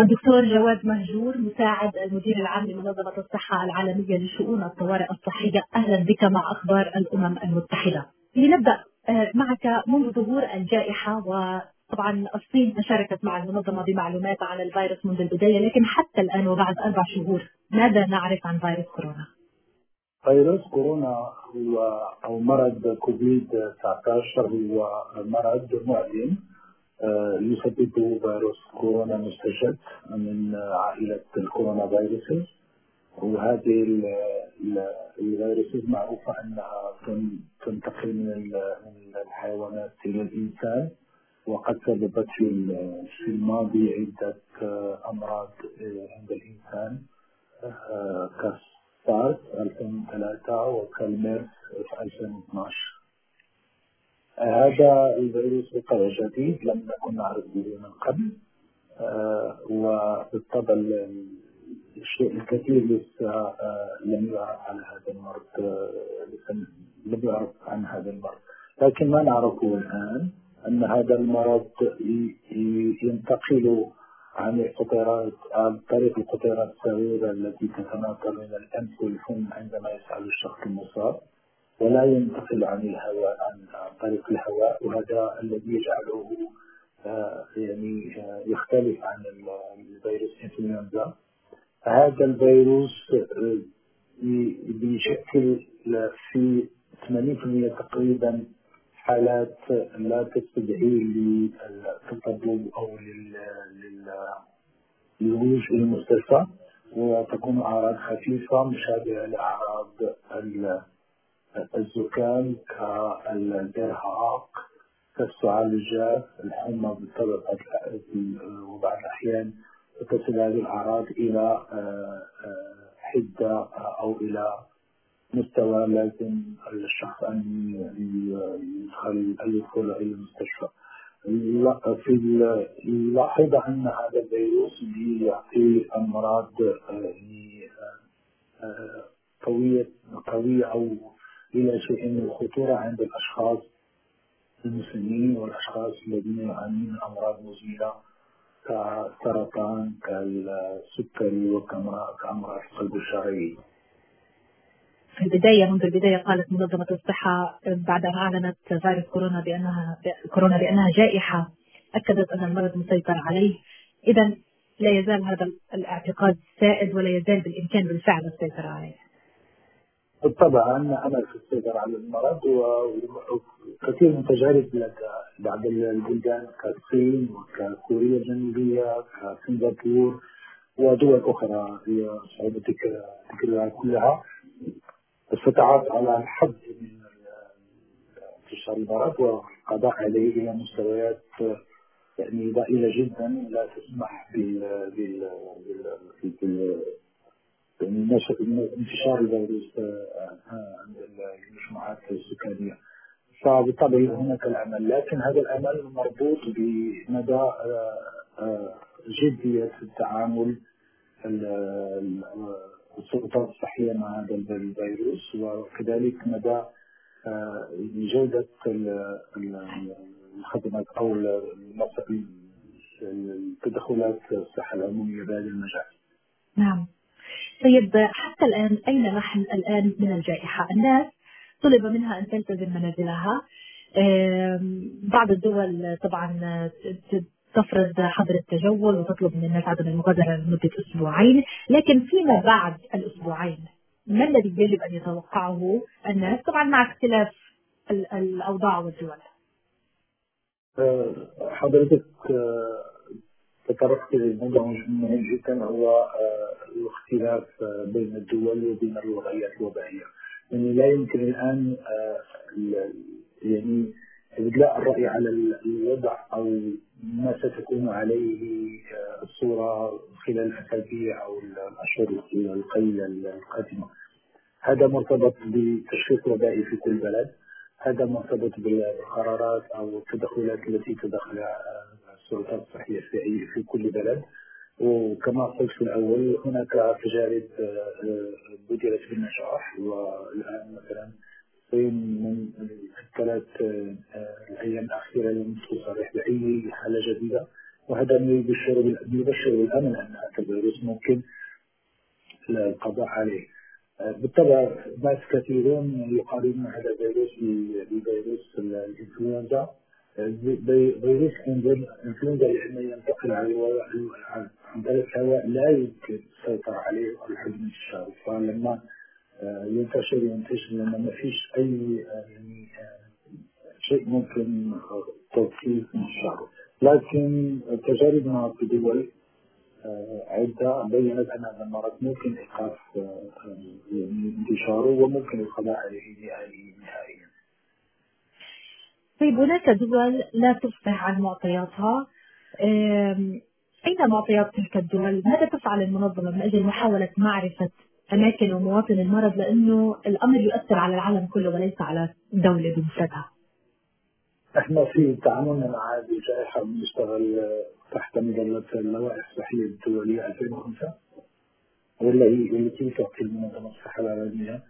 الدكتور جواد مهجور مساعد المدير العام لمنظمة الصحة العالمية لشؤون الطوارئ الصحية. أهلا بك مع أخبار الأمم المتحدة. لنبدأ آه، معك منذ ظهور الجائحة وطبعا الصين شاركت مع المنظمة بمعلومات عن الفيروس منذ البداية لكن حتى الآن وبعد أربع شهور ماذا نعرف عن فيروس كورونا؟ فيروس كورونا هو أو مرض كوفيد 19 هو مرض معدن. آه، يسببه فيروس كورونا مستجد من عائلة الكورونا فيروسز. وهذه الفيروسز معروفة أنها تنتقل من الحيوانات إلى الإنسان وقد سببت في الماضي عدة أمراض عند الإنسان كالسارس 2003 وكالميرس في 2012 هذا الفيروس وقع جديد لم نكن نعرف به من قبل. آه، وبالطبع الشيء الكثير لسه آه، لم يعرف عن هذا المرض آه، لم يعرف عن هذا المرض. لكن ما نعرفه الآن أن هذا المرض ينتقل عن القطيرات عن طريق القطيرات الصغيرة التي تتناقل من الأنف والفم عندما يسأل الشخص المصاب. ولا ينتقل عن الهواء عن طريق الهواء وهذا الذي يجعله آه، يعني آه، يختلف عن الفيروس إنفلونزا. هذا الفيروس آه، بيشكل في 80% تقريبا حالات لا تستدعي للتطبب أو للوجود في المستشفى وتكون أعراض خفيفة مشابهة لأعراض الزكام كالإرهاق كالسعال الجاف الحمى بالطبع وبعض الأحيان تصل هذه الأعراض إلى آه، آه، حدة أو إلى مستوى لازم الشخص أن يدخل يدخل إلى المستشفى. في لاحظ أن هذا الفيروس يعطي أمراض آه، يعني قوية قوية أو إلى شيء من الخطورة عند الأشخاص المسلمين والأشخاص الذين يعانون من أمراض مزمنة كالسرطان كالسكري وكأمراض القلب الشرعي. في البداية منذ البداية قالت منظمة الصحة بعد أن أعلنت فيروس كورونا بأنها كورونا بأنها جائحة أكدت أن المرض مسيطر عليه. إذا لا يزال هذا الاعتقاد سائد ولا يزال بالإمكان بالفعل السيطرة عليه. بالطبع عندنا امل في السيطرة على المرض وكثير من تجارب بعض البلدان كالصين وككوريا الجنوبية كسنغافور ودول أخرى هي صعوبة ذكرها كلها. استطاعت على الحد من انتشار المرض والقضاء عليه إلى مستويات يعني ضئيلة جدا لا تسمح بال بال بال انتشار الفيروس آه، آه، عند المجموعات السكانية فبالطبع هناك الأمل لكن هذا الأمل مربوط بمدى آه، جدية التعامل السلطات الصحية مع هذا الفيروس وكذلك مدى جودة الخدمات أو التدخلات الصحه العمومية بهذا المجال. نعم. طيب حتى الآن أين نحن الآن من الجائحة؟ الناس طلب منها أن تلتزم منازلها. بعض الدول طبعا تفرض حظر التجول وتطلب من الناس عدم المغادرة لمدة أسبوعين. لكن فيما بعد الأسبوعين ما الذي يجب أن يتوقعه الناس؟ طبعا مع اختلاف الأوضاع والدول. أه، حضرتك تطرقت لموضوع مهم جدا هو آه، الاختلاف آه، بين الدول وبين الوضعيات الوبائيه يعني لا يمكن الآن آه، يعني ابدلاء الرأي على الوضع أو ما ستكون عليه الصورة خلال الأسابيع أو الأشهر القليلة القادمة. هذا مرتبط بتشخيص وبائي في كل بلد، هذا مرتبط بالقرارات أو التدخلات التي تدخلها السلطات الصحية في في كل بلد. وكما قلت في الأول هناك تجارب آه، بدرت بالنجاح. والآن مثلا الصين من الثلاث آه، الأيام الأخيرة لم تصرح بأي حالة جديدة. وهذا يبشر يبشر بالامل أن هذا الفيروس ممكن القضاء عليه. بالطبع ناس كثيرون يقارنون هذا الفيروس بفيروس الإنفلونزا. فيروس الانفلونزا لأنه ينتقل عن طريق الهواء لا يمكن السيطره عليه الحد من الشعب فلما ينتشر ينتشر لما ما فيش اي يعني شيء ممكن توقيف من الشعب لكن تجاربنا في دول عدة بينت أن هذا المرض ممكن إيقاف يعني انتشاره وممكن القضاء عليه نهائيا. طيب هناك دول لا تفصح عن معطياتها أين معطيات تلك الدول؟ ماذا تفعل المنظمة من أجل محاولة معرفة أماكن ومواطن المرض لأنه الأمر يؤثر على العالم كله وليس على دولة بمفردها. إحنا في تعاملنا مع هذه الجائحة بنشتغل تحت مظلة اللوائح الصحية الدولية 2005 والتي التي تؤتي المنظمة الصحة العالمية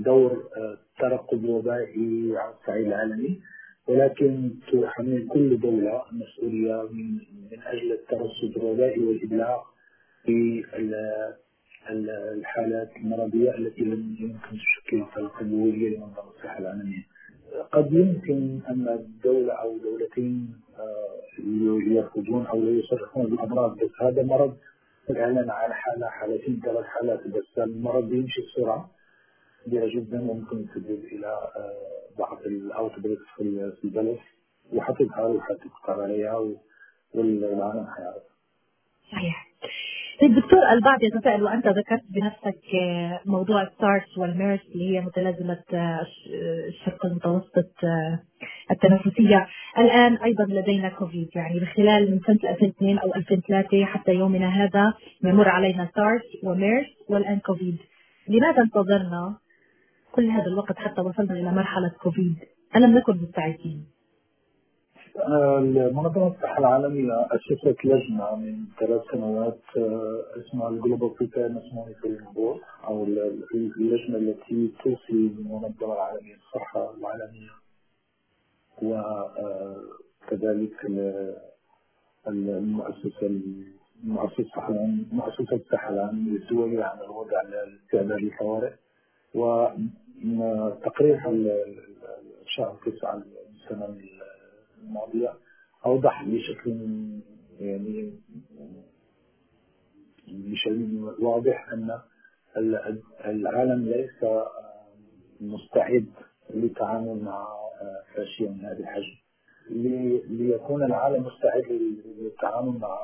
دور الترقب الوبائي على الصعيد العالمي ولكن تحمل كل دولة مسؤولية من من أجل الترصد الوبائي والإبلاغ في الحالات المرضية التي لم يمكن تشكل ترقب لمنظمة الصحة العالمية. قد يمكن أن الدولة أو دولتين يرفضون أو لا يصرحون بالأمراض بس هذا مرض الإعلان عن حالة حالتين ثلاث حالات بس المرض يمشي بسرعة كبيرة جدا وممكن يسبب إلى بعض الأوتبريكس في البلد وحتظهر وحتقطع عليها والعالم حيعرف. صحيح. طيب دكتور البعض يتساءل وأنت ذكرت بنفسك آه، موضوع السارس والميرس اللي هي متلازمة آه، الشرق المتوسط آه، التنفسية. الآن أيضا لدينا كوفيد يعني بخلال من سنة 2002 أو 2003 حتى يومنا هذا يمر علينا سارس وميرس والآن كوفيد لماذا انتظرنا كل هذا الوقت حتى وصلنا إلى مرحلة كوفيد ألم نكن مستعدين؟ منظمة الصحة العالمية أسست لجنة من ثلاث سنوات آه، اسمها ال Global Preparedness Monitoring Board أو اللجنة التي توصي المنظمة العالمية للصحة العالمية وكذلك آه، المؤسسة المؤسسة مؤسسة الصحة العالمية الدولية عن الوضع لاستعداد الطوارئ وتقرير شهر تسعة السنة الماضية أوضح بشكل يعني بشكل واضح أن العالم ليس مستعد للتعامل مع فاشية من هذا الحجم. ليكون العالم مستعد للتعامل مع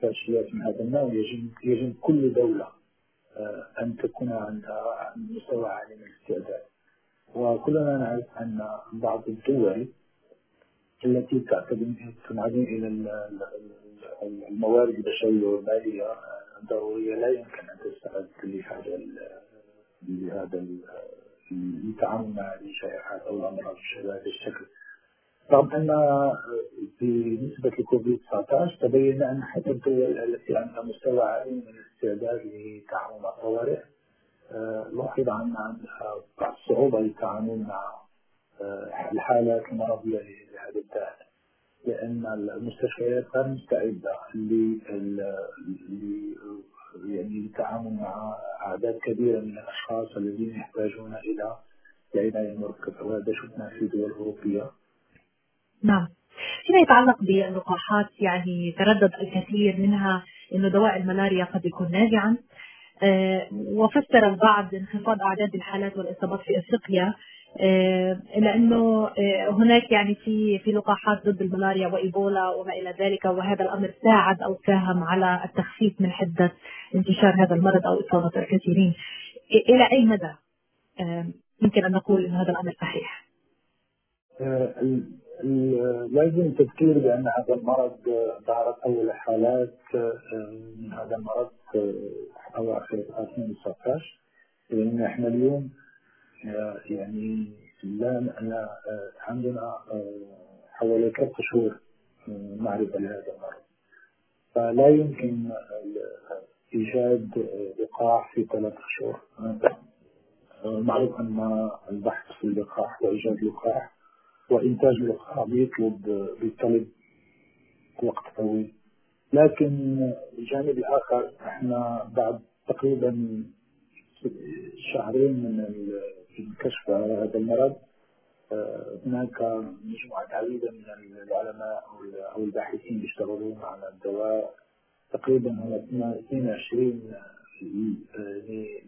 فاشيات من هذا النوع يجب يجب كل دولة أن تكون عندها مستوى عالي من الاستعداد. وكلنا نعرف أن بعض الدول التي تنعدم إلى الموارد البشرية والمالية الضرورية لا يمكن أن تستعد لهذا لهذا للتعامل مع هذه الشائعات أو الأمراض بهذا الشكل. رغم أن بنسبة لكوفيد 19 تبين أن حتى الدول التي عندها مستوى عالي من الاستعداد للتعامل مع الطوارئ لاحظ أن عندها بعض الصعوبة للتعامل مع الحالات المرضية لهذا الداء لأن المستشفيات غير مستعدة يعني للتعامل مع أعداد كبيرة من الأشخاص الذين يحتاجون إلى العناية المركزة وهذا شفناه في دول أوروبية. نعم. فيما يتعلق باللقاحات يعني تردد الكثير منها إنه دواء الملاريا قد يكون ناجعا. آه، وفسر البعض انخفاض أعداد الحالات والإصابات في إفريقيا. لأنه آه، هناك يعني في في لقاحات ضد الملاريا وإيبولا وما إلى ذلك وهذا الأمر ساعد أو ساهم على التخفيف من حدة انتشار هذا المرض أو إصابة الكثيرين. إلى أي مدى يمكن أن نقول إن هذا الأمر صحيح؟ لازم تذكير بأن هذا المرض ظهرت أول حالات من هذا المرض أواخر 2019 لأن إحنا اليوم يعني لا لا عندنا حوالي ثلاث شهور معرفة لهذا المرض. فلا يمكن إيجاد لقاح في ثلاث شهور. معروف أن البحث في اللقاح وإيجاد لقاح وإنتاج اللقاح بيطلب بيطلب وقت طويل. لكن الجانب الآخر إحنا بعد تقريبا شهرين من الكشف على هذا المرض آه، هناك مجموعة عديدة من العلماء أو الباحثين يشتغلون على الدواء. تقريبا هم 22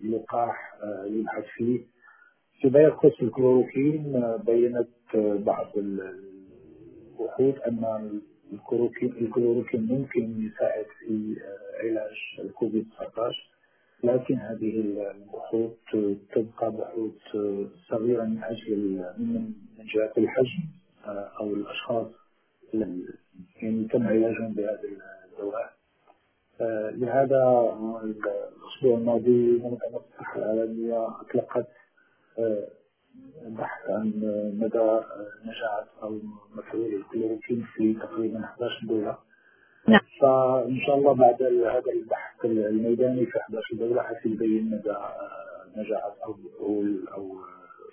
لقاح آه، يبحث فيه. فيما يخص الكلوروكين آه، بينت بعض البحوث أن الكلوروكين ممكن يساعد في علاج الكوفيد 19 لكن هذه البحوث تبقى بحوث صغيرة من أجل من جهة الحجم آه، أو الأشخاص يعني تم علاجهم بهذا الدواء آه، لهذا الأسبوع الماضي منظمة الصحة العالمية أطلقت آه، بحث عن مدى نجاعة أو مفعول الكلوروكين في تقريبا 11 دولة نعم. فإن شاء الله بعد هذا البحث الميداني في 11 دوله حسيبين مدى نجاعه أو أو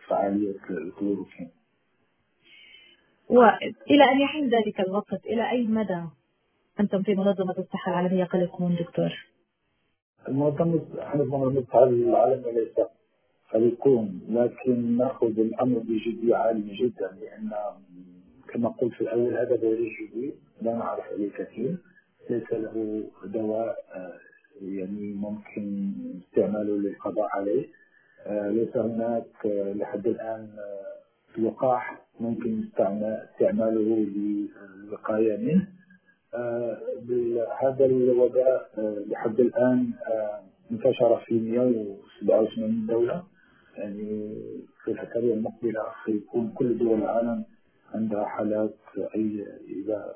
فعالية الكلوروكين. والى أن يحين ذلك الوقت إلى أي مدى أنتم في منظمة الصحة العالمية قلقون دكتور؟ المنظمه إحنا منظمة الصحة العالمية ليس قلقون لكن نأخذ الأمر بجدية عالية جدا لأن كما قلت في الأول هذا فيروس جديد لا نعرف عليه كثير ليس له دواء آه، يعني ممكن استعماله للقضاء عليه. آه، ليس هناك آه، لحد الآن لقاح ممكن استعماله للوقاية منه. هذا الوباء لحد الآن انتشر في 187 دولة. يعني في الفترة المقبلة سيكون كل دول العالم عندها حالات أي إذا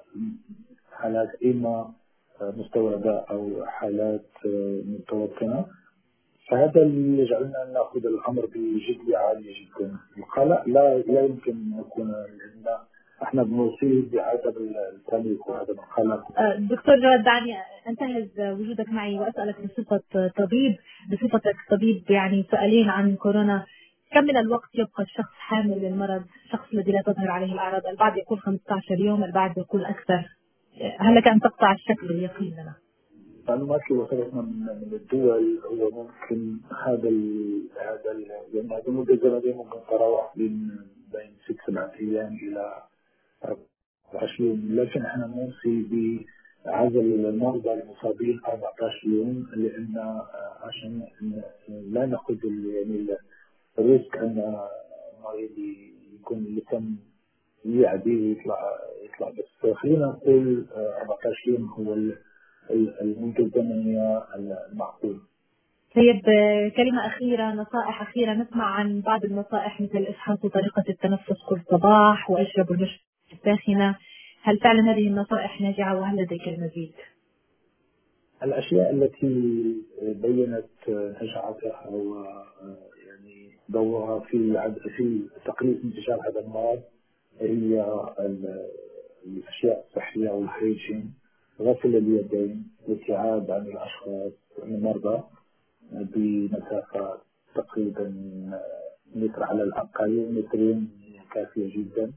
حالات إما مستوردة أو حالات متوطنة فهذا اللي يجعلنا نأخذ الأمر بجدية عالية جدا. القلق لا لا يمكن أن يكون لأن إحنا بنصيب بعدم التملك وعدم القلق أه، دكتور جواد دعني أنتهز وجودك معي وأسألك بصفة طبيب بصفتك طبيب يعني سؤالين عن كورونا. كم من الوقت يبقى الشخص حامل للمرض؟ الشخص الذي لا تظهر عليه الأعراض البعض يقول 15 يوم البعض يقول أكثر. هل لك أن تقطع الشك باليقين لنا؟ معلومات اللي وصلتنا من من الدول هو ممكن هذا ال هذا ال يعني هذه المدة الزمنية ممكن تتراوح بين بين ست سبعة أيام إلى 20 لكن إحنا نوصي بعزل المرضى المصابين 14 يوم لأن عشان لا ناخذ يعني ريسك أن المريض يكون اللي تم يعدي يطلع يطلع بس خلينا نقول 14 آه، يوم هو المده الزمنيه المعقول. طيب كلمة أخيرة نصائح أخيرة نسمع عن بعض النصائح مثل إفحاص طريقة التنفس كل صباح وأشرب المشروبات الساخنة هل فعلا هذه النصائح ناجعة وهل لديك المزيد؟ الأشياء التي بينت نجاعتها ويعني دورها في في تقليص انتشار هذا المرض هي الأشياء الصحية والهيجين غسل اليدين الابتعاد عن الأشخاص المرضى بمسافه تقريبا متر على الأقل مترين كافية جدا.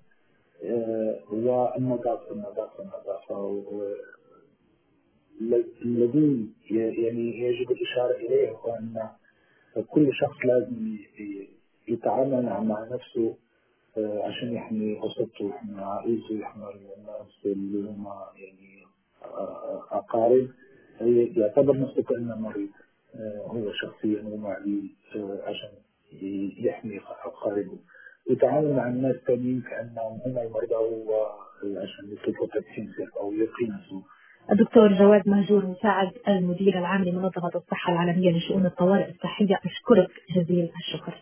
آه، والنظافة النظافة النظافة. الذي يعني يجب الإشارة إليه هو أن كل شخص لازم يتعامل مع نفسه عشان يحمي أسرته ويحمي عائلته ويحمي الناس اللي هم يعني آه، أقارب. يعتبر نفسه كأنه مريض آه، هو شخصيا ومعي عشان يحمي أقاربه. يتعامل مع الناس الثانيين كأنهم هم المرضى هو عشان يطلبوا تدخين أو يقي نفسه الدكتور جواد مهجور مساعد المدير العام لمنظمة الصحة العالمية لشؤون الطوارئ الصحية أشكرك جزيل الشكر.